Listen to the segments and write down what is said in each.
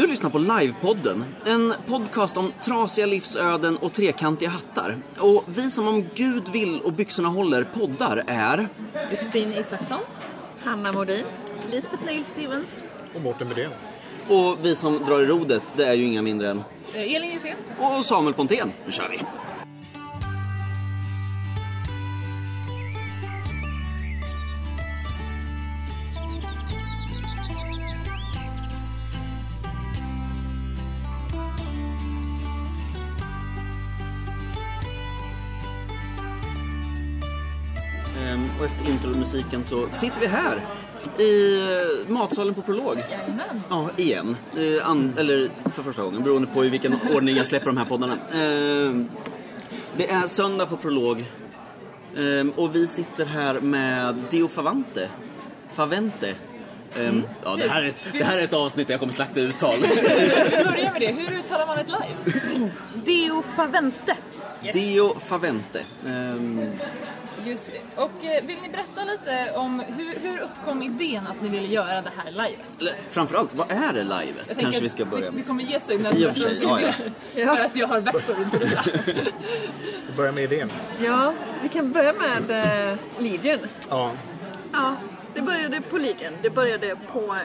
Du lyssnar på Livepodden, en podcast om trasiga livsöden och trekantiga hattar. Och vi som om Gud vill och byxorna håller poddar är... Josefin Isaksson. Hanna Modin. Lisbeth Neil Stevens. Och Mårten Bydén. Och vi som drar i rodet, det är ju inga mindre än... Eh, Elin Gissén. Och Samuel Pontén. Nu kör vi! Intromusiken så sitter vi här i eh, matsalen på Prolog. Jajamän. Ja, igen. An, eller för första gången, beroende på i vilken ordning jag släpper de här poddarna. Eh, det är söndag på Prolog. Eh, och vi sitter här med Dio Favante. Favente. Eh, Ja, det här, är ett, det här är ett avsnitt där jag kommer slakta uttal. Vi börjar med det. Hur uttalar man ett live? Deo Favente. Dio Favente. Ehm, Just det. Och eh, vill ni berätta lite om hur, hur uppkom idén att ni ville göra det här livet? eller, framförallt, vad är det livet? Kanske vi ska börja Det, det med. kommer ge sig när I och för sig, ja, ja. För att jag har backstoryn till detta. Vi börjar med idén. Ja, vi kan börja med eh, Legion. Ja. Ja, det började på Legion. Det började på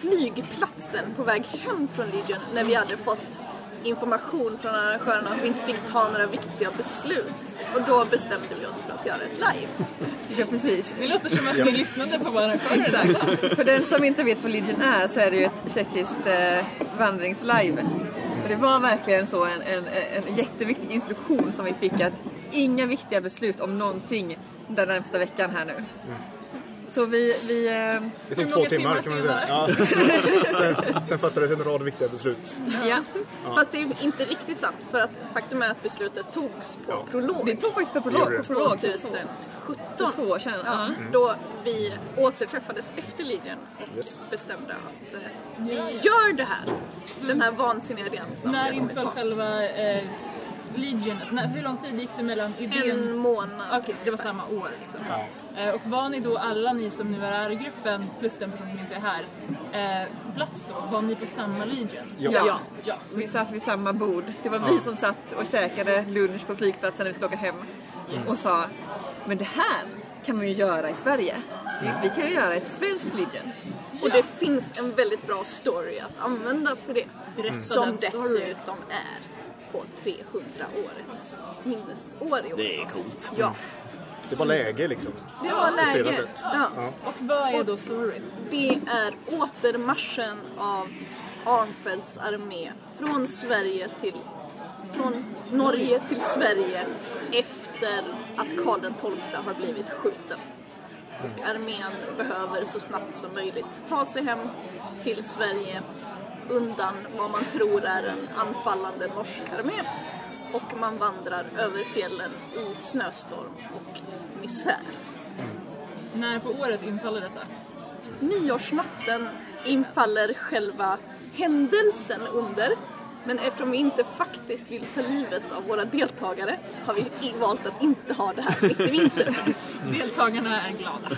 flygplatsen på väg hem från Legion när vi hade fått information från arrangörerna att vi inte fick ta några viktiga beslut. Och då bestämde vi oss för att göra ett live. Ja, precis. Det låter som att ni lyssnade på våra Exakt. För den som inte vet vad Legion är så är det ju ett tjeckiskt eh, vandringslive. Och det var verkligen så en, en, en jätteviktig instruktion som vi fick att inga viktiga beslut om någonting den närmsta veckan här nu. Så vi, vi eh, Det tog två timmar timmar kan man säga. Ja. sen, sen fattades en rad viktiga beslut. ja, Fast det är inte riktigt sant för att faktum är att beslutet togs på Ja. prolog. det tog faktiskt på Det prolog. det. På prolog. 2017. För två år sedan. Ja. Då vi återträffades efter Legion och Yes. bestämde att eh, vi gör det här. Den här vansinniga idén som När inföll själva eh, Legion? När, hur lång tid gick det mellan idén? En månad. Okej, så det var samma år liksom. Eh, och var ni då alla ni som nu är i gruppen, plus den person som inte är här, eh, på plats då? Var ni på samma Legion? Ja. Ja. Ja, så Vi satt vid samma bord. Det var vi som satt och käkade lunch på flygplatsen när vi skulle åka hem. Och sa, men det här kan man ju göra i Sverige. Vi, vi kan ju göra ett svenskt Legion. Och det finns en väldigt bra story att använda för det. Berätta Som dessutom är på 300-årets minnesår i år. Det är coolt. Ja, Det var läge liksom. det var läge. sätt. Ja. Och vad är då storyn? Det är återmarschen av Arnfeldts armé från Sverige till från Norge till Sverige efter att Karl XII har blivit skjuten. Och armén behöver så snabbt som möjligt ta sig hem till Sverige undan vad man tror är en anfallande norsk armé. Och man vandrar över fjällen i snöstorm och misär. När på året infaller detta? Nyårsnatten infaller själva händelsen under. Men eftersom vi inte faktiskt vill ta livet av våra deltagare har vi valt att inte ha det här mitt i vintern. Deltagarna är glada.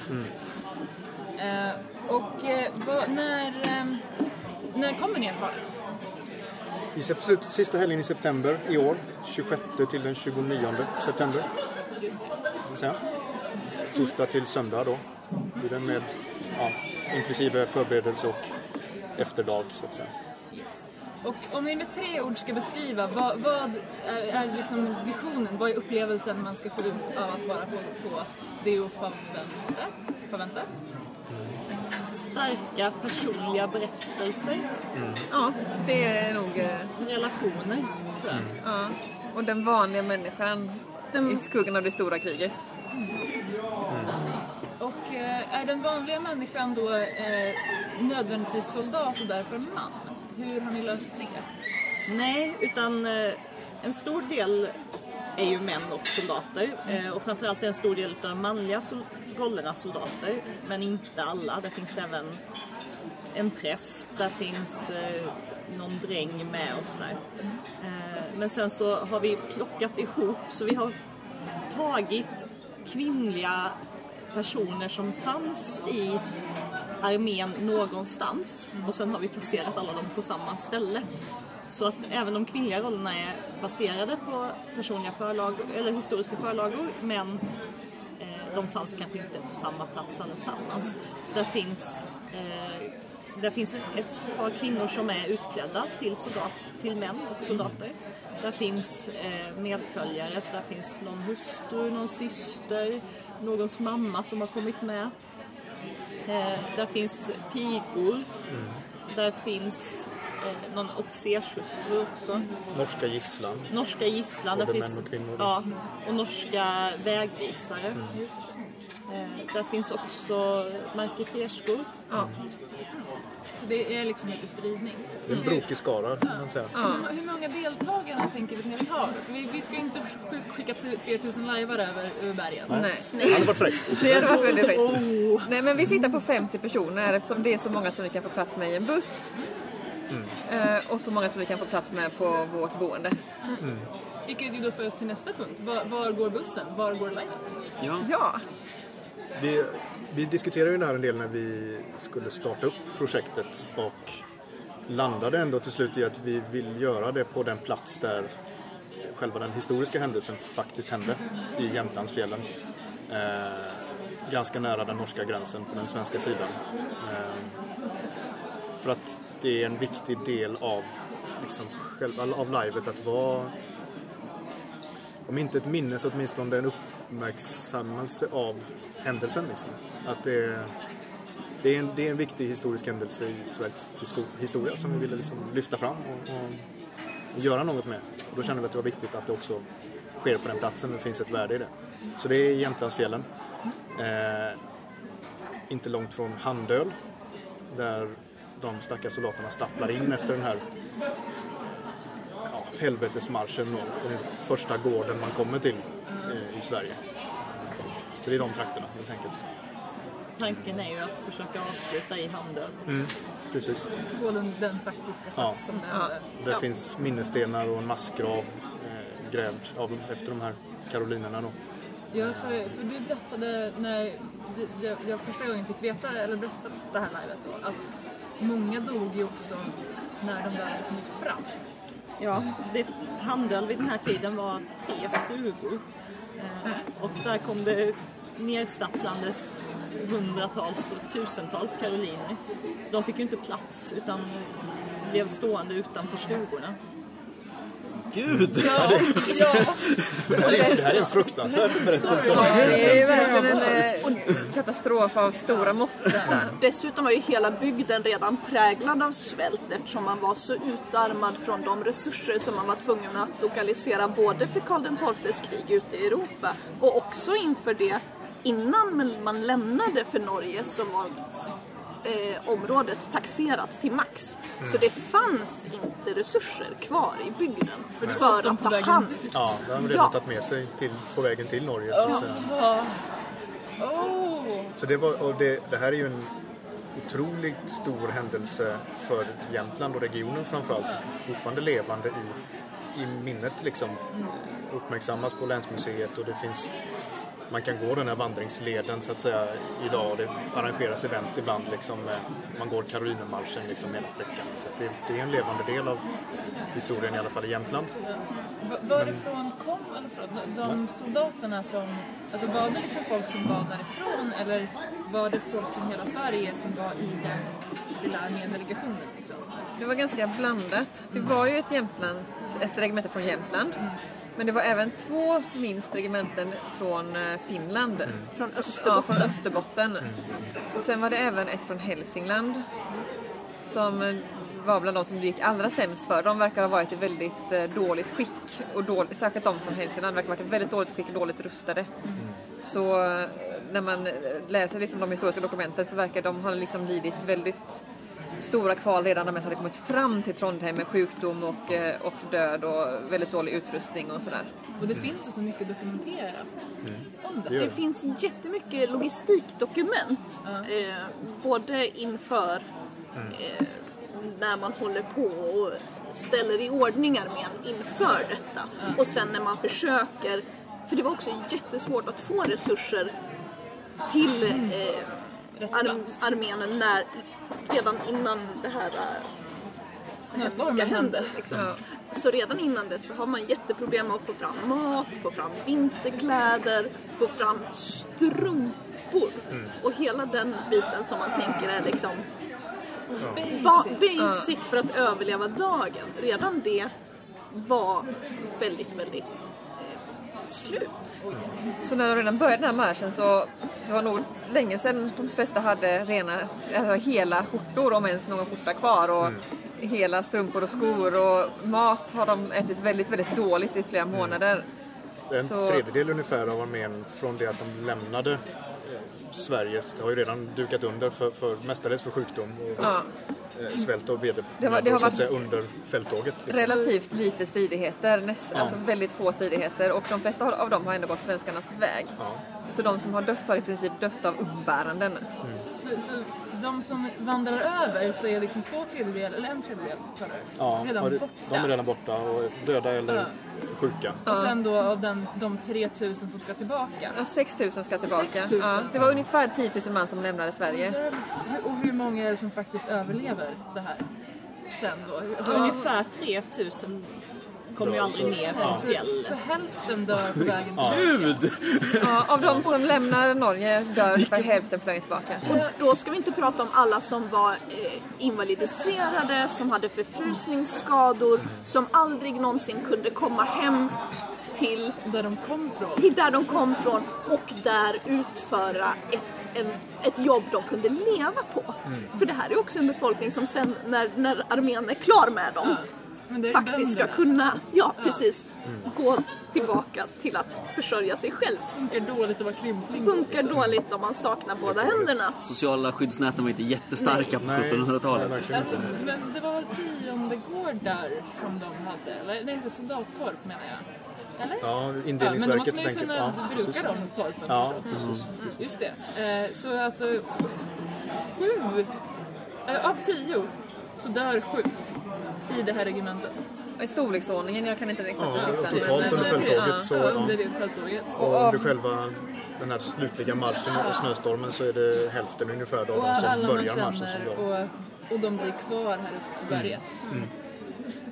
Eh, och eh, vad, när, eh, när kommer ni att vara? I sep- sista helgen i september i år, 26 till den 29 september. Vill säga. Torsdag till söndag då. Blir den med, ja, inklusive förberedelse och efterdag så att säga. Yes. Och om ni med tre ord ska beskriva, vad, vad är, är liksom visionen? Vad är upplevelsen man ska få ut av att vara på, på Deo förvänta? förvänta? Starka personliga berättelser, Ja, det är nog... eh, relationer, tror jag. Ja. Och den vanliga människan i skuggan av det stora kriget. Och eh, är den vanliga människan då eh, nödvändigtvis soldat och därför man? Hur har ni löst det? Nej, utan eh, en stor del är ju män och soldater eh, och framförallt är en stor del av de manliga sol- rollerna soldater, men inte alla. Det finns även en präst, där finns eh, någon dräng med och sådär. Eh, men sen så har vi plockat ihop, så vi har tagit kvinnliga personer som fanns i armén någonstans och sen har vi placerat alla dem på samma ställe. Så att även de kvinnliga rollerna är baserade på personliga förlagor, eller historiska förlagor men eh, de fanns kanske inte på samma plats allesammans. Så där finns, eh, där finns ett par kvinnor som är utklädda till, soldat, till män och soldater. Där finns eh, medföljare, så där finns någon hustru, någon syster, någons mamma som har kommit med. Eh, där finns pigor. Där finns eh, någon officershustru också. Norska gisslan. Norska gisslan. Både där män finns, och kvinnor. Ja, och norska vägvisare. Just det. Eh, där finns också marketerskor. Så det är liksom lite spridning. Det är en brokig skara kan man säga. Hur, hur många deltagare tänker vi att ni vill ha? För Vi, vi ska ju inte sk- skicka tu- 3000 lajvar över, över bergen. Nej. Det hade varit fräckt. Det hade varit väldigt fint. Nej men vi sitter på 50 personer eftersom det är så många som vi kan få plats med i en buss. Eh, och så många som vi kan få plats med på vårt boende. Vilket ju då för oss till nästa punkt. Var, var går bussen? Var går livet? Ja. Ja, Vi, vi diskuterade ju det här en del när vi skulle starta upp projektet och landade ändå till slut i att vi vill göra det på den plats där själva den historiska händelsen faktiskt hände, i Jämtlandsfjällen. Eh, ganska nära den norska gränsen på den svenska sidan. Eh, för att det är en viktig del av, liksom, själva, av livet att vara om inte ett minne så åtminstone en uppmärksammelse av händelsen. Liksom. Att det, är- det, är en, det är en viktig historisk händelse i Sveriges historia som vi ville liksom lyfta fram och, och, och göra något med. Och då kände vi att det var viktigt att det också sker på den platsen, det finns ett värde i det. Så det är Jämtlandsfjällen. Eh, inte långt från Handöl där de stackars soldaterna stapplar in efter den här ja, helvetesmarschen och den första gården man kommer till eh, i Sverige. Så det är de trakterna helt enkelt. Tanken är ju att försöka avsluta i Handel. Mm, precis. På den, den faktiska plats som det hände. Där finns minnesstenar och en massgrav eh, grävd av, efter de här karolinerna då. Ja, för, för du berättade när jag, jag första gången fick veta, eller berättade det här livet då, att många dog ju också när de väl hade kommit fram. Ja, det, Handel vid den här tiden var tre stugor. Eh, och där kom det nerstapplandes hundratals och tusentals karoliner. Så de fick ju inte plats utan blev stående utanför stugorna. Gud! Det här är, det här är en fruktansvärd berättelse. det är verkligen en eh, katastrof av stora mått detta. Dessutom var ju hela bygden redan präglad av svält eftersom man var så utarmad från de resurser som man var tvungen att lokalisera både för Karl XIIs krig ute i Europa och också inför det innan man lämnade för Norge så var eh, området taxerat till max. Så det fanns inte resurser kvar i bygden för, de att ta hand Ja, det har de Ja. redan tagit med sig till, på vägen till Norge. Så, att säga. Oh. så det, var, och det, det här är ju en otroligt stor händelse för Jämtland och regionen framförallt. Fortfarande levande i, i minnet liksom. Uppmärksammas på länsmuseet och det finns man kan gå den här vandringsleden så att säga idag och det arrangeras event ibland liksom. eh, Man går Karolinermarschen liksom hela sträckan. Så att det, det är en levande del av historien i alla fall i Jämtland. Va- Varifrån kom från? De soldaterna som... Alltså var det liksom folk som var därifrån eller var det folk från hela Sverige som var i den lilla armédelegationen liksom? Det var ganska blandat. Det var ju ett, Jämtlands, ett regemente från Jämtland. Men det var även två minst regementen från eh, Finland. från Ja, Österbotten. från Österbotten. Och sen var det även ett från Hälsingland. Som eh, var bland de som det gick allra sämst för. De verkar ha varit i väldigt eh, dåligt skick. Och dåligt, särskilt de från Hälsingland verkar ha varit i väldigt dåligt skick och dåligt rustade. Så eh, när man läser liksom de historiska dokumenten så verkar de ha liksom lidit väldigt stora kval redan när de ens hade kommit fram till Trondheim med sjukdom och, eh, och död och väldigt dålig utrustning och sådär. Och det finns alltså mycket dokumenterat om Det det. Det det. finns jättemycket logistikdokument. Eh, både inför eh, när man håller på och ställer i ordning armén inför detta. Och sen när man försöker, för det var också jättesvårt att få resurser till eh, arm, plats. armén när, redan innan det här äh, Snöstormen hände. Liksom. Ja. Så redan innan det så har man jätteproblem med att få fram mat, få fram vinterkläder, få fram strumpor. Och hela den biten som man tänker är liksom ba- basic för att överleva dagen. Redan det var väldigt, väldigt slut. Så när de redan började den här marschen så det var nog länge sedan de flesta hade rena, alltså hela skjortor om ens någon skjorta kvar och hela strumpor och skor och mat har de ätit väldigt, väldigt dåligt i flera månader. En Så- tredjedel ungefär av armén från det att de lämnade eh, Sverige har ju redan dukat under för, för mestadels för sjukdom och Ja, eh, svält och vedermödor Det det varit- under fälttåget. relativt lite stridigheter, näst, Ja. alltså väldigt få stridigheter och de flesta av dem har ändå gått svenskarnas väg. Ja. Så de som har dött har i princip dött av umbäranden. Så, så de som vandrar över så är liksom två tredjedelar, eller en tredjedel sa du, Ja, redan ja, det- borta. de är redan borta och döda eller Ja. sjuka. Och sen då av den, de 3000 som ska tillbaka. Ja, 6 000 ska tillbaka. 6 000. Ja, det var ungefär 10 000 man som lämnade Sverige. Hur- Och hur många är det som faktiskt överlever det här? Sen då? Alltså, Ungefär 3000 kommer ju aldrig så- ner från fjället. så hälften dör på vägen tillbaka. Gud! Ja, av de som lämnar Norge dör ungefär hälften på vägen tillbaka. Och då ska vi inte prata om alla som var eh, invalidiserade, som hade förfrysningsskador, som aldrig någonsin kunde komma hem till, Där de kom från. till där de kom från och där utföra ett, en, ett jobb de kunde leva på. För det här är också en befolkning som sen när, när armén är klar med dem faktiskt ska kunna, ja precis, gå tillbaka till att försörja sig själv. funkar dåligt att vara krympling. Funkar dåligt om man saknar båda händerna. Sociala skyddsnäten var inte jättestarka på Nej, nej, 1700-talet. verkligen inte. Men det var väl tionde gårdar som de hade? Eller nej, soldattorp menar jag. Eller? Ja, men då indelningsverket måste man ju kunna ja, bruka precis. de torpen Ja, förstås. precis. Just det. Eh, så alltså sju, sju eh, av tio så dör sju i det här regementet. I storleksordningen, jag kan inte den exakta Ja, siffran. totalt under fälttåget så Ja, ja. under det fälttåget. Och under själva den här slutliga marschen och snöstormen så är det hälften ungefär av Och de som börjar marschen som och, och de blir kvar här uppe på berget.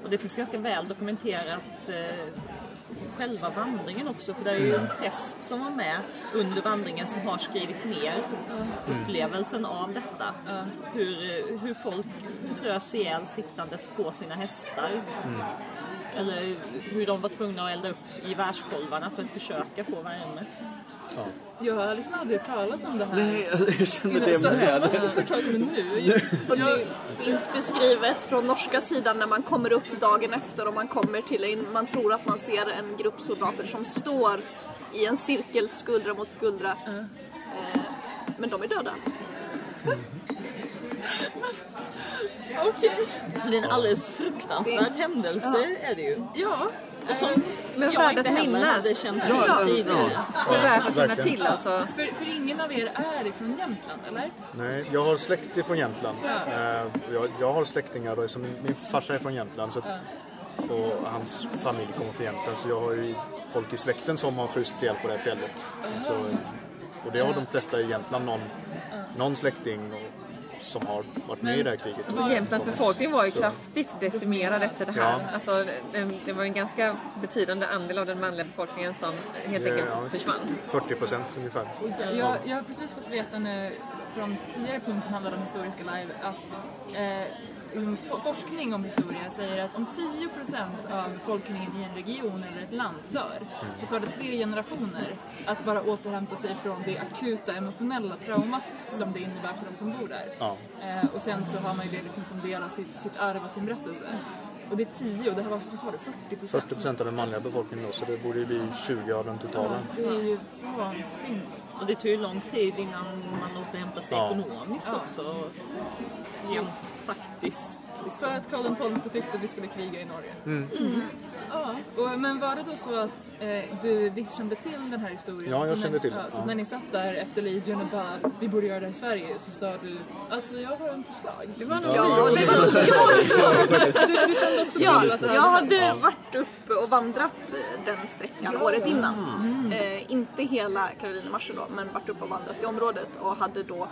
Och det finns ganska väl dokumenterat eh, själva vandringen också för det är ju en präst som var med under vandringen som har skrivit ner upplevelsen av detta. Hur, hur folk frös ihjäl sittandes på sina hästar. Eller hur de var tvungna att elda upp gevärskolvarna för att försöka få värme. Jag har liksom aldrig hört talas om det här. Nej, alltså, jag känner det Så- med. Såklart, men nu. Och det finns beskrivet från norska sidan när man kommer upp dagen efter och man kommer till en, man tror att man ser en grupp soldater som står i en cirkel skuldra mot skuldra. Eh, men de är döda. Okej. Så det är en alldeles fruktansvärd händelse är det ju. Ja. Och som Men jag värd inte att minnas. hade känt Ja, tidigare. Det är värt att känna till alltså. För, för ingen av er är ifrån Jämtland, eller? Nej, jag har släkt ifrån Jämtland. Eh, Jag, jag har släktingar, då, som min, min farsa är från Jämtland. Så och hans familj kommer från Jämtland. Så jag har ju folk i släkten som har frusit ihjäl på det här fjället. Så, och det har de flesta i Jämtland någon, någon släkting och, som har varit med i det här kriget. Alltså, Jämtlands befolkning var ju Så- kraftigt decimerad efter det här. Ja. Alltså, det, det var en ganska betydande andel av den manliga befolkningen som helt enkelt Ja, försvann. 40 procent ungefär. Jag, jag har precis fått veta nu från tidigare punkt som handlar om historiska live att eh, for- forskning om historia säger att om 10% av befolkningen i en region eller ett land dör så tar det tre generationer att bara återhämta sig från det akuta emotionella traumat som det innebär för de som bor där. Ja. Eh, och sen så har man ju det liksom som del av sitt, sitt arv och sin berättelse. Och det är 10 och det här var, vad sa du, 40%? 40 procent av den manliga befolkningen då, så det borde ju bli 20 av den totala. Det är ju vansinnigt. Och det tog ju lång tid innan man återhämtade sig Ja. ekonomiskt Ja. också. Rent faktiskt. För att Karl XII tyckte att vi skulle kriga i Norge. Mm. Ja. Och, men var det då så att eh, du visst kände till den här historien? Ja, jag kände när, till Ja, den. så Ja. när ni satt där efter Legion och bara vi borde göra det här i Sverige så sa du alltså jag har en förslag. Det var nog Ja, det var nog också Ja, jag hade varit uppe och vandrat eh, den sträckan året innan. Eh, inte hela Karolinermarschen då, men varit uppe och vandrat i området och hade då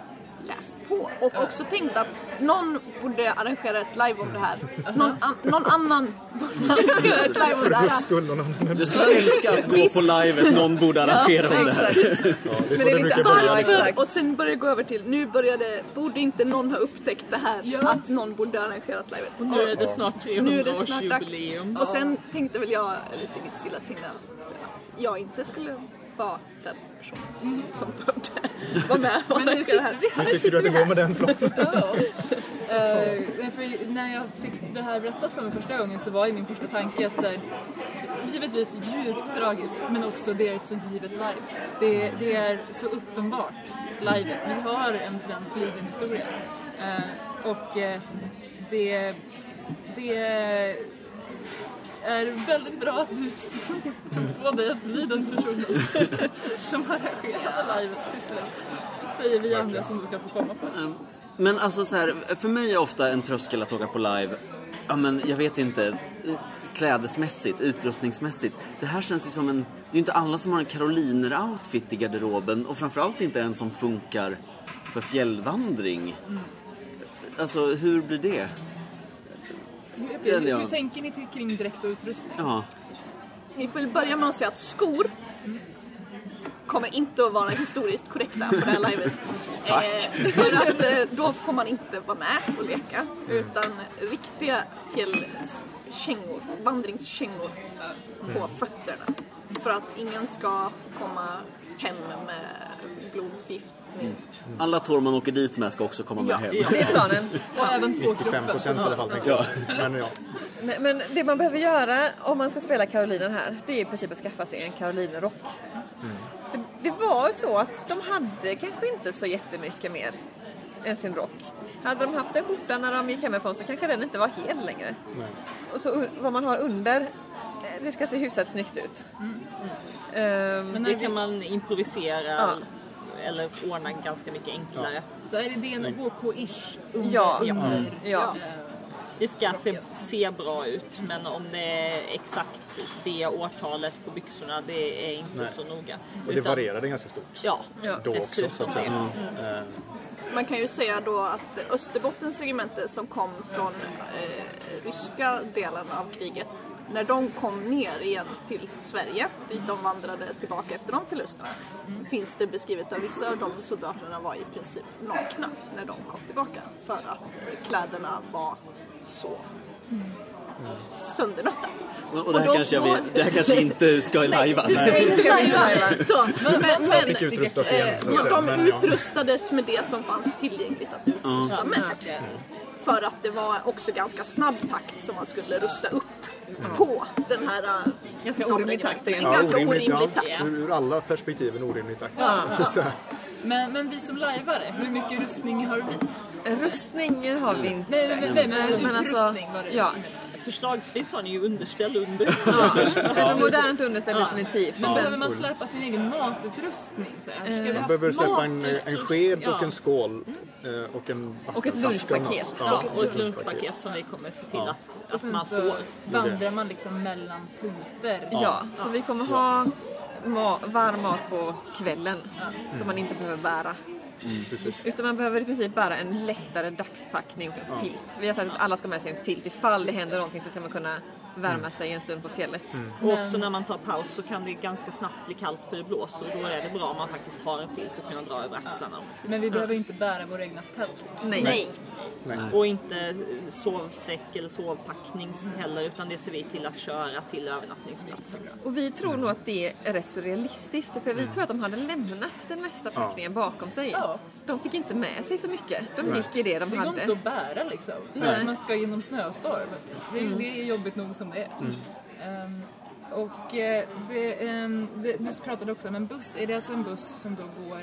läst på och också tänkt att någon borde arrangera ett live om det här. Någon, an, någon annan borde arrangera ett live om det För guds här. skull, någon annan. Du skulle älska att gå på livet, någon borde arrangera om det här. Ja, det är så Men det det är brukar lite börja. Ja, Varför? exakt. Och sen började det gå över till, nu började, borde inte någon ha upptäckt det här? Att någon borde ha arrangerat livet. Och nu är det snart Nu är det snart dags. 300-årsjubileum. Och sen tänkte väl jag lite i mitt stilla sinne att jag inte skulle vara den personen som behövde vara med och Men nu här. sitter vi Hur tycker du att det går med den planen? Ja. Eh, för när jag fick det här berättat för mig första gången så var ju min första tanke att det är givetvis djupt tragiskt men också det är ett så givet live. Det, det är så uppenbart livet. Vi har en svensk Legion-historia. Eh, och eh, det, det är väldigt bra att du tog på dig att bli den personen som arrangerade livet till slut. Säger vi andra som du kan få komma på. Men alltså så här, för mig är ofta en tröskel att åka på live, ja men jag vet inte, klädesmässigt, utrustningsmässigt. Det här känns ju som en, det är ju inte alla som har en karoliner-outfit i garderoben och framförallt inte en som funkar för fjällvandring. Alltså hur blir det? Hur, hur, hur tänker ni till, kring dräkt och utrustning? Ja, Vi får börja med att säga att skor kommer inte att vara historiskt korrekta på det här livet. Tack. Eh, för att eh, då får man inte vara med och leka. Utan riktiga fjällkängor, vandringskängor på fötterna. För att ingen ska komma hem med blodförgiftning. alla tår man åker dit med ska också komma med Ja. hem. Det är planen. Och även på 95 kroppen. procent i alla fall, tänker jag. Men ja, Men, men det man behöver göra om man ska spela Karolinen här, det är i princip att skaffa sig en Karolinerrock. För det var ju så att de hade kanske inte så jättemycket mer än sin rock. Hade de haft en skjorta när de gick hemifrån så kanske den inte var hel längre. nej. Och så vad man har under, det ska se hyfsat snyggt ut. Ehm, Men Det kan vi, man improvisera Ja. eller ordna ganska mycket enklare. så är det DNHK-ish under, Ja. under Ja. eh, Det ska se, se bra ut men om det är exakt det årtalet på byxorna det är inte Nej. så noga. Och det Utan- varierade ganska stort Ja, Ja. då också, så att säga. det. Eh, Man kan ju säga då att Österbottens regemente som kom från eh, ryska delen av kriget när de kom ner igen till Sverige, dit de vandrade tillbaka efter de förlusterna, finns det beskrivet att vissa av de soldaterna var i princip nakna när de kom tillbaka för att kläderna var så söndernötta. Och, och det, här då kanske var- vill, det här kanske vi inte ska lajva. Det ska inte lajva. Så, men, men, men, fick igen, eh, de Men, utrustades med det som fanns tillgängligt att utrusta med. För att det var också ganska snabb takt som man skulle rusta upp på den här... äh, Ganska orimlig takt En egentligen. ganska orimlig ja, takt. Ur alla perspektiv en orimlig takt. Så här. men, men vi som lajvare, hur mycket rustning har vi? Rustning har vi inte. Nej, men, nej, men, Men- men utrustning alltså, var det ja. Förslagsvis har ni ju underställ under. Eller modernt underställ definitivt. Men behöver man släpa sin egen matutrustning? Så här? Man behöver släppa en, mat, en sked och ja. en skål eh, och en Och ett lunchpaket. Ja, och ett lunchpaket. som vi kommer se till Ja. att, Och att sen man så får. vandrar man liksom mellan punkter. ja, så vi kommer ha ma- varm mat på kvällen som man inte behöver bära. Mm. Utan man behöver i princip bara en lättare dagspackning och en filt. Vi har sagt att alla ska med sig en filt. Ifall det händer någonting så ska man kunna värma sig en stund på fjället. Och också när man tar paus så kan det ganska snabbt bli kallt för det blåser och då är det bra om man faktiskt har en filt och kunna dra över axlarna. Men vi behöver inte bära våra egna tält. Nej. Nej. Och inte sovsäck eller sovpackning heller utan det ser vi till att köra till övernattningsplatsen. Och vi tror nog att det är rätt så realistiskt. För vi tror att de hade lämnat den mesta packningen bakom sig. Ja. De fick inte med sig så mycket. De gick i det de Det går inte hade. att bära liksom. Så Nej. att man ska genom snöstorm. Det, det är jobbigt nog som det är. Mm. Ehm, och eh, det, ehm, det, du pratade också om en buss. Är det alltså en buss som då går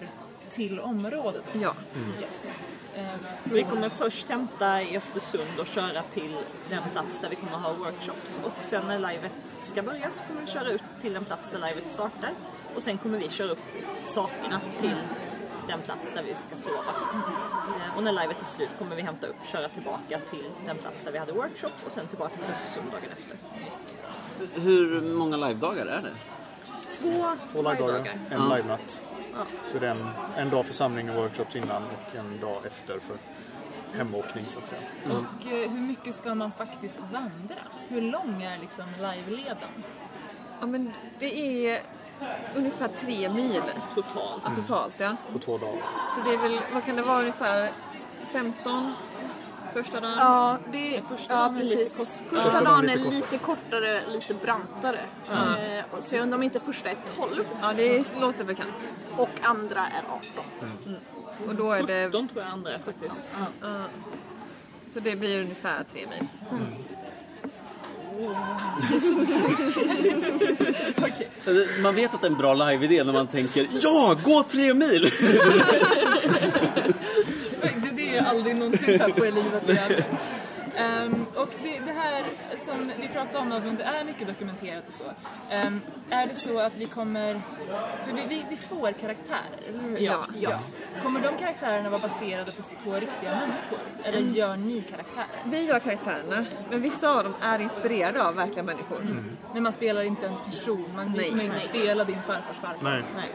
till området också? Ja. Yes. Ehm, Så vi kommer först hämta i Östersund och köra till den plats där vi kommer ha workshops. Och sen när livet ska börja så kommer vi köra ut till den plats där livet startar. Och sen kommer vi köra upp sakerna till den plats där vi ska sova. Eh, Och när livet är slut kommer vi hämta upp, köra tillbaka till den plats där vi hade workshops och sen tillbaka till Östersund dagen efter. Hur många livedagar är det? Två Två livedagar, en livenatt. Så det är en, en dag för samling och workshops innan och en dag efter för hemåkning så att säga. Och eh, hur mycket ska man faktiskt vandra? Hur lång är liksom live-leden? Ja, men det är ungefär tre mil Totalt. ja, totalt. Ja. På två dagar. Så det är väl, vad kan det vara, ungefär 15 första dagen? Ja, det, första ja dagen precis. kort- Första Första dagen dagen är lite kortare, lite brantare. Och så jag undrar om inte första är 12 Ja, det låter bekant. och andra är 18. Och då är det, 17 tror jag andra är faktiskt. Ja. så det blir ungefär tre mil. Alltså, Man vet att det är en bra live-idé när man tänker ja, gå tre mil! Det, är aldrig någonsin hört på i livet Ehm, och det, det här som vi pratar om, om det är mycket dokumenterat och så. Ehm, är det så att vi kommer... För vi, vi, vi får karaktärer, eller? Ja. Ja. Kommer de karaktärerna vara baserade på, på riktiga människor? Eller gör ni karaktärer? Vi gör karaktärerna, men vissa av dem är inspirerade av verkliga människor. Men man spelar inte en person, man Nej. kommer inte spela din farfars farfar. Nej. Nej.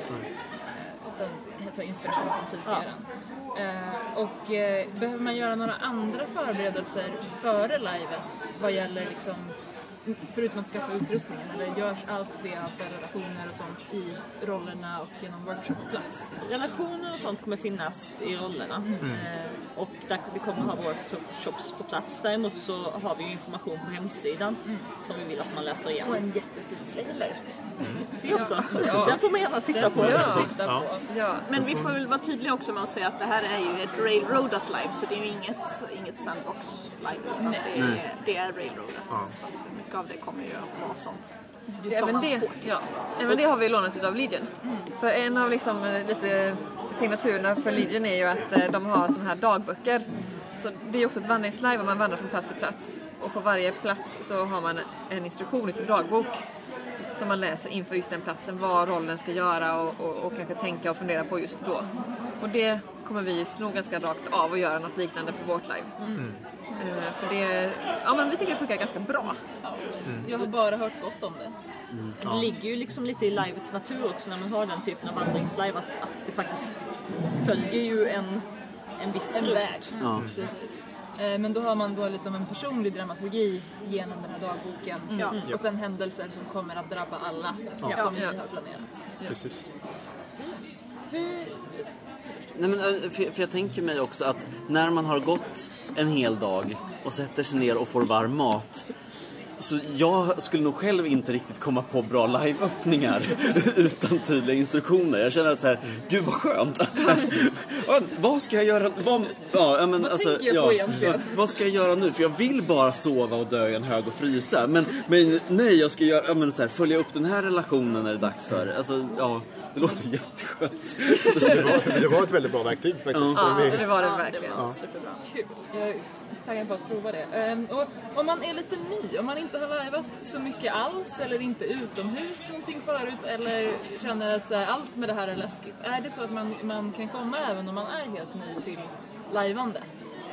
utan ta inspiration från tidsserien. Eh, och eh, behöver man göra några andra förberedelser före livet vad gäller liksom Förutom att skaffa utrustningen, eller görs allt det av så här relationer och sånt i rollerna och genom workshop på plats? Relationer och sånt kommer finnas i rollerna. Eh, och där vi kommer ha workshops på plats. Däremot så har vi information på hemsidan som vi vill att man läser Och igenom. en jättefin trailer. Det också. Den får man gärna titta på. Ja. Ja. Men vi får väl vara tydliga också med att säga att det här är ju ett railroadat live så det är ju inget, inget sandbox live utan det är, det är railroadat. Så att mycket av det kommer ju att vara sånt. som Även det, ja. Även det har vi lånat utav Legion. För en av liksom, eh, lite signaturerna för Legion är ju att eh, de har sådana här dagböcker. Så det är också ett vandringslive och man vandrar från plats till plats. Och på varje plats så har man en instruktion i sin dagbok som man läser inför just den platsen, vad rollen ska göra och, och, och kanske tänka och fundera på just då. Och det kommer vi sno ganska rakt av och göra något liknande för vårt live. Eh, för det, ja men vi tycker det funkar ganska bra. Jag har bara hört gott om det. Det ligger ju liksom lite i livets natur också när man har den typen av vandringslive att, att det faktiskt följer ju en, en viss En rutt. värld. Eh, Men då har man då lite av en personlig dramaturgi genom den här dagboken. Ja. Och sen händelser som kommer att drabba alla som vi har planerat. Precis. Hur, Nej, men, eh, för, för jag tänker mig också att när man har gått en hel dag och sätter sig ner och får varm mat så jag skulle nog själv inte riktigt komma på bra live-öppningar utan tydliga instruktioner. Jag känner att så här, gud vad skönt att här, ja, vad ska jag göra? Vad, ja, men, Vad alltså, tänker jag ja, på egentligen? ja, Vad ska jag göra nu? För jag vill bara sova och dö i en hög och frysa. Men, men nej, jag ska göra, ja, men, så här, följa upp den här relationen när det är dags för det. Alltså, ja, det låter jätteskönt. Det var, det var ett väldigt bra verktyg faktiskt. Ja, det var det Ja, verkligen. det var superbra. kul. Taggad på att prova det. Ehm, och om man är lite ny, om man inte har lajvat så mycket alls eller inte utomhus någonting förut eller känner att allt med det här är läskigt. Är det så att man, man kan komma även om man är helt ny till lajvande?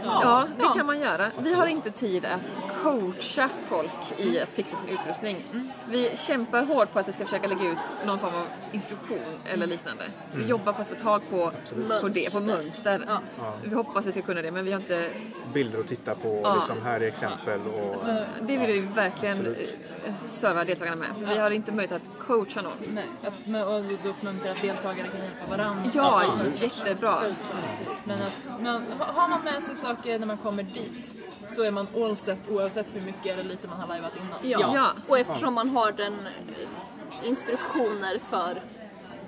Ja, det kan man göra. Vi har inte tid att coacha folk i att fixa sin utrustning. Vi kämpar hårt på att vi ska försöka lägga ut någon form av instruktion eller liknande. Vi jobbar på att få tag på, på det, på mönster. Vi hoppas vi ska kunna det, men vi har inte... bilder att titta på, Ja. liksom här är exempel. Och, Så det vill vi verkligen Absolut. eh, serva deltagarna med. Men vi har inte möjlighet att coacha någon. Nej, att, men, och då uppmuntrar att deltagare kan hjälpa varandra. Ja, Absolut. jättebra. Men att ha- har man med sig saker när man kommer dit så är man all set oavsett hur mycket eller lite man har lajvat innan. Ja. Ja. och eftersom man har den eh, instruktioner för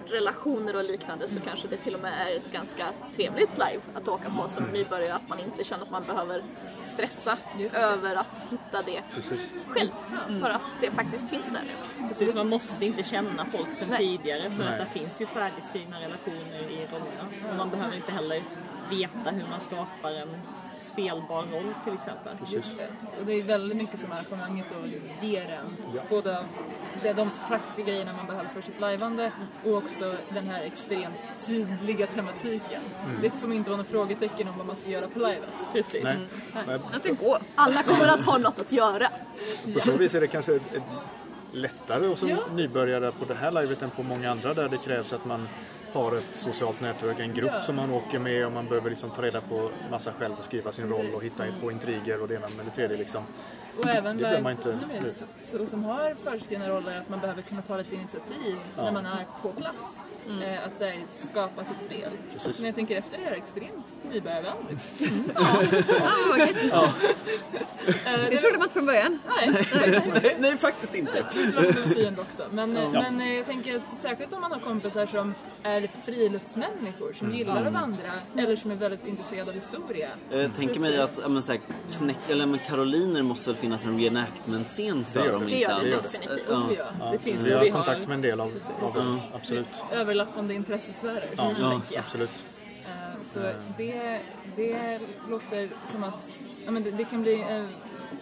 relationer och liknande så kanske det till och med är ett ganska trevligt live att åka på som nybörjare. Att man inte känner att man behöver stressa över att hitta det Precis. själv. För att det faktiskt finns där nu. Precis, man måste inte känna folk sedan Nej. tidigare för Nej. att det finns ju färdigskrivna relationer i rollerna. Och man behöver inte heller veta hur man skapar en spelbar roll till exempel. Just det. Och det är väldigt mycket som arrangemanget då ger en. Ja. Både det, de praktiska grejerna man behöver för sitt lajvande och också den här extremt tydliga tematiken. Det kommer inte vara några frågetecken om vad man ska göra på livet. Precis. Nej. Man ska gå. Alla kommer att ha något att göra. På så vis är det kanske lättare och som Ja. nybörjare på det här livet än på många andra där det krävs att man har ett socialt nätverk, en grupp som man åker med och man behöver liksom ta reda på massa själv och skriva sin roll och hitta på intriger och det ena med det tredje liksom. Och även nu. så, som har föreskrivna roller att man behöver kunna ta lite initiativ när man är på plats. Eh, att här, skapa sitt spel. Precis. Men jag tänker efter det här extremt nybörjarvänligt. Ah, vad gött. Det trodde man inte från början. Nej, nej, nej, faktiskt inte. det var. Men, eh, men eh, jag tänker att särskilt om man har kompisar som är lite friluftsmänniskor, som gillar att vandra eller som är väldigt intresserade av historia. Jag tänker mig att ja, men, så här, knäck, eller, men Karoliner måste väl finnas en reenactment-scen för gör dem det. Det gör det definitivt. Ja. Ja, Det finns vi det. har Vi har- kontakt med en del av, av dem, absolut. Överlappande intressesfärer, Ja, jag. absolut. Eh, Så det, det låter som att ja, men det, det kan bli en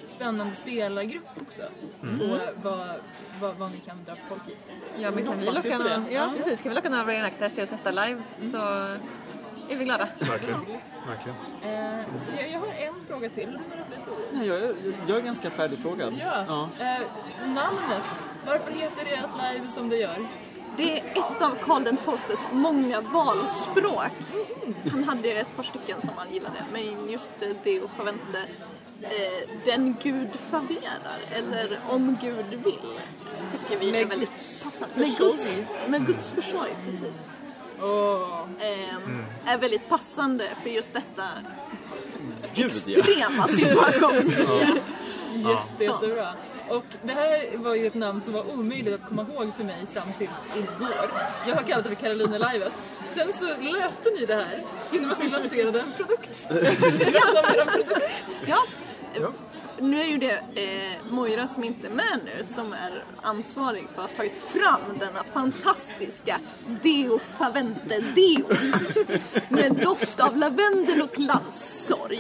spännande spelargrupp också. Och vad, vad, vad ni kan dra folk i. Ja, men kan vi locka på det. någon, ja, precis, kan vi locka några reenactors till att testa live så är vi glada. Verkligen. Verkligen. Eh, så jag, jag har en fråga till. Nej, jag, är- jag är ganska färdigfrågad. Ja. Eh, namnet. Varför heter det att live som det gör? Det är ett av Karl XIIs många valspråk. Han hade ett par stycken som han gillade, men just Deo Favente, eh, den Gud faverar, eller om Gud vill, tycker vi är Med väldigt Guds passande. Med. Guds, med Guds försorg, precis. Åh, Eh, Är väldigt passande för just detta Gud, ja. extrema situation. jätte, jättebra. Och det här var ju ett namn som var omöjligt att komma ihåg för mig fram tills igår. Jag har kallat det för Karolina-livet. Sen så löste ni det här genom att ni lanserade en produkt. ja. en produkt. Ja. Nu är ju det eh, Moira som inte är med nu som är ansvarig för att ha tagit fram denna fantastiska Deo Favente Deo med doft av lavendel och landssorg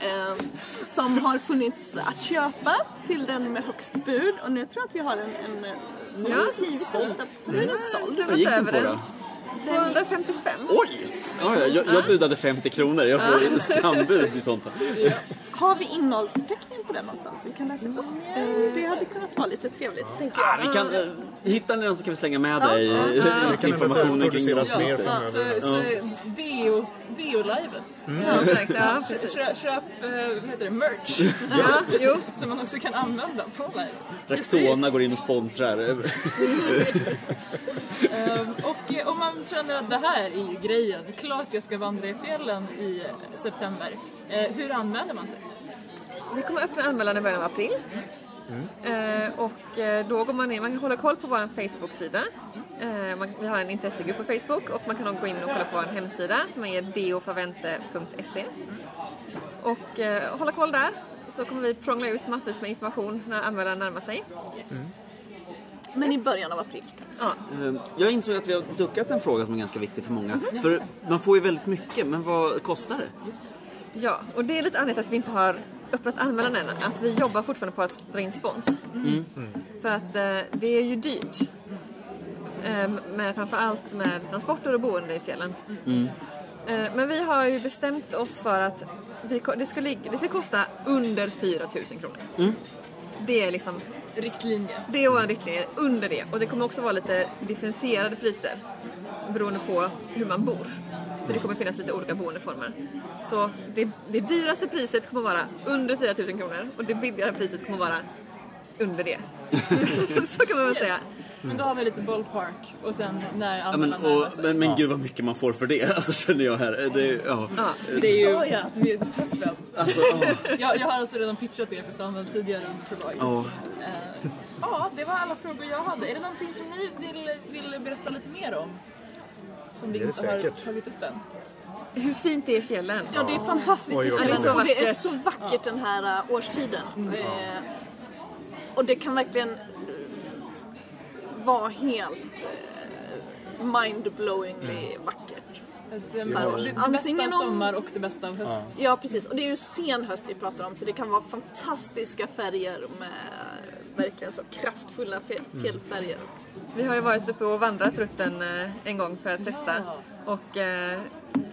eh, som har funnits att köpa till den med högst bud och nu tror jag att vi har en, en som Ja. har givit oss så nu är den såld. Vad gick den på då? den. 255. Oj! Ja, ja, jag, jag budade 50 kronor. Jag får skambud i sånt fall. Har vi innehållsförteckningen på den någonstans vi kan läsa upp? Eh, Det hade kunnat vara lite trevligt tänker jag. Ah, vi kan, hittar ni den så kan vi slänga med dig Ja, Det informationen kring produceras dem. mer Så, framöver. så Deo, Deo-livet. Ja, exakt. Ja, precis. Köp, köp eh, vad heter det, merch. Ja, jo. som man också kan använda på live. Rexona går in och sponsrar. Ehm, och eh, om man känner att det här är ju grejen, klart jag ska vandra i fjällen i eh, september. Eh, hur anmäler man sig? Vi kommer öppna anmälan i början av april. Eh, och eh, då går man in, man kan hålla koll på vår Facebook-sida. Eh, man, vi har en intressegrupp på Facebook och man kan gå in och kolla på vår hemsida som är deofavente.se. Och hålla koll där så kommer vi prångla ut massvis med information när anmälan närmar sig. Men i början av april. Ja. Eh, Jag insåg att vi har duckat en fråga som är ganska viktig för många. För man får ju väldigt mycket, men vad kostar det? Ja, och det är lite anledningen att vi inte har öppnat anmälan än. Att vi jobbar fortfarande på att dra in spons. För att eh, det är ju dyrt. Eh, med, framförallt med transporter och boende i fjällen. Eh, men vi har ju bestämt oss för att vi, det, ska ligga, det ska kosta under 4 000 kronor. Det är liksom Riktlinje. det är vår riktlinje, under det. Och det kommer också vara lite differentierade priser beroende på hur man bor. För det kommer finnas lite olika boendeformer. Så det, det dyraste priset kommer vara under 4 000 kronor och det billigare priset kommer vara under det. Så kan man väl säga. Men då har vi lite ballpark och sen när Ja, men, och, men, men gud vad mycket man får för det, alltså känner jag här. Det, ja. Ja. Det är ju ja, att vi är peppen. Alltså, ja. Jag, jag har alltså redan pitchat er för Samuel tidigare under förlaget. Ja. Eh, ja, det var alla frågor jag hade. Är det någonting som ni vill, vill berätta lite mer om? Som vi Det inte har säkert. tagit upp än? Hur fint det är i fjällen. Ja, det är fantastiskt Oj, i oj, fjällen Det är så och det är vackert. så vackert den här uh, årstiden. Eh, och det kan verkligen eh, vara helt uh, mind-blowingly vackert. Eh, Så, det, det antingen bästa av om- sommar och det bästa av höst. Ja, precis. Och det är ju sen höst vi pratar om så det kan vara fantastiska färger med verkligen så kraftfulla fjäll- fjällfärger. Vi har ju varit uppe och vandrat rutten eh, en gång för att testa. Och eh,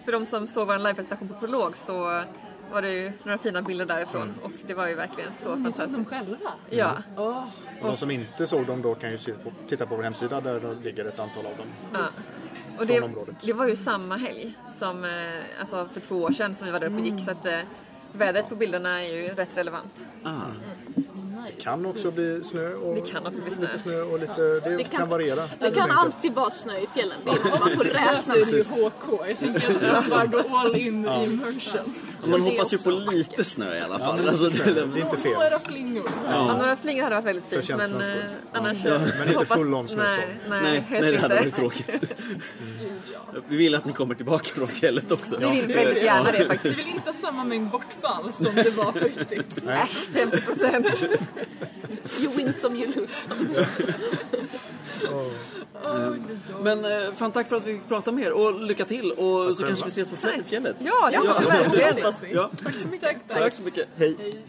för de som såg vår livepresentation på Prolog så var det ju några fina bilder därifrån och det var ju verkligen så Ni tog dem fantastiskt. själva? Ja, Åh, Och de som inte såg dem då kan ju titta på vår hemsida där det ligger ett antal av dem. ja. Och det, det var ju samma helg som, eh, alltså för två år sedan som vi var där uppe och gick. Så att eh, vädret på bilderna är ju rätt relevant. Ah. Kan också bli snö och Det kan också bli snö. lite snö och lite, det, kan, variera. Det kan alltid vara snö i fjällen. Det är, man får Det räkna så är det ju HK. Jag tänker att man bara går all in i immersion. Man det hoppas ju på lite snö i alla fall. men alltså, det. Det är inte fel. Några flingor. Ja. några flingor hade varit väldigt fint men eh, annars... Ja. Men inte full on snöstorm. Nej, nej, nej, nej, det hade varit tråkigt. Vi vill att ni kommer tillbaka från fjället också. Vi vill väldigt gärna det Vi faktiskt. vill inte ha samma mängd bortfall som det var på riktigt. Äsch, 50 procent. You win some, you lose some. Men eh, fan tack för att vi fick prata med er och lycka till och så kanske vi ses på fjället. Ja, det hoppas vi. Ja, Tack så mycket. tack så mycket. Hej. Hej.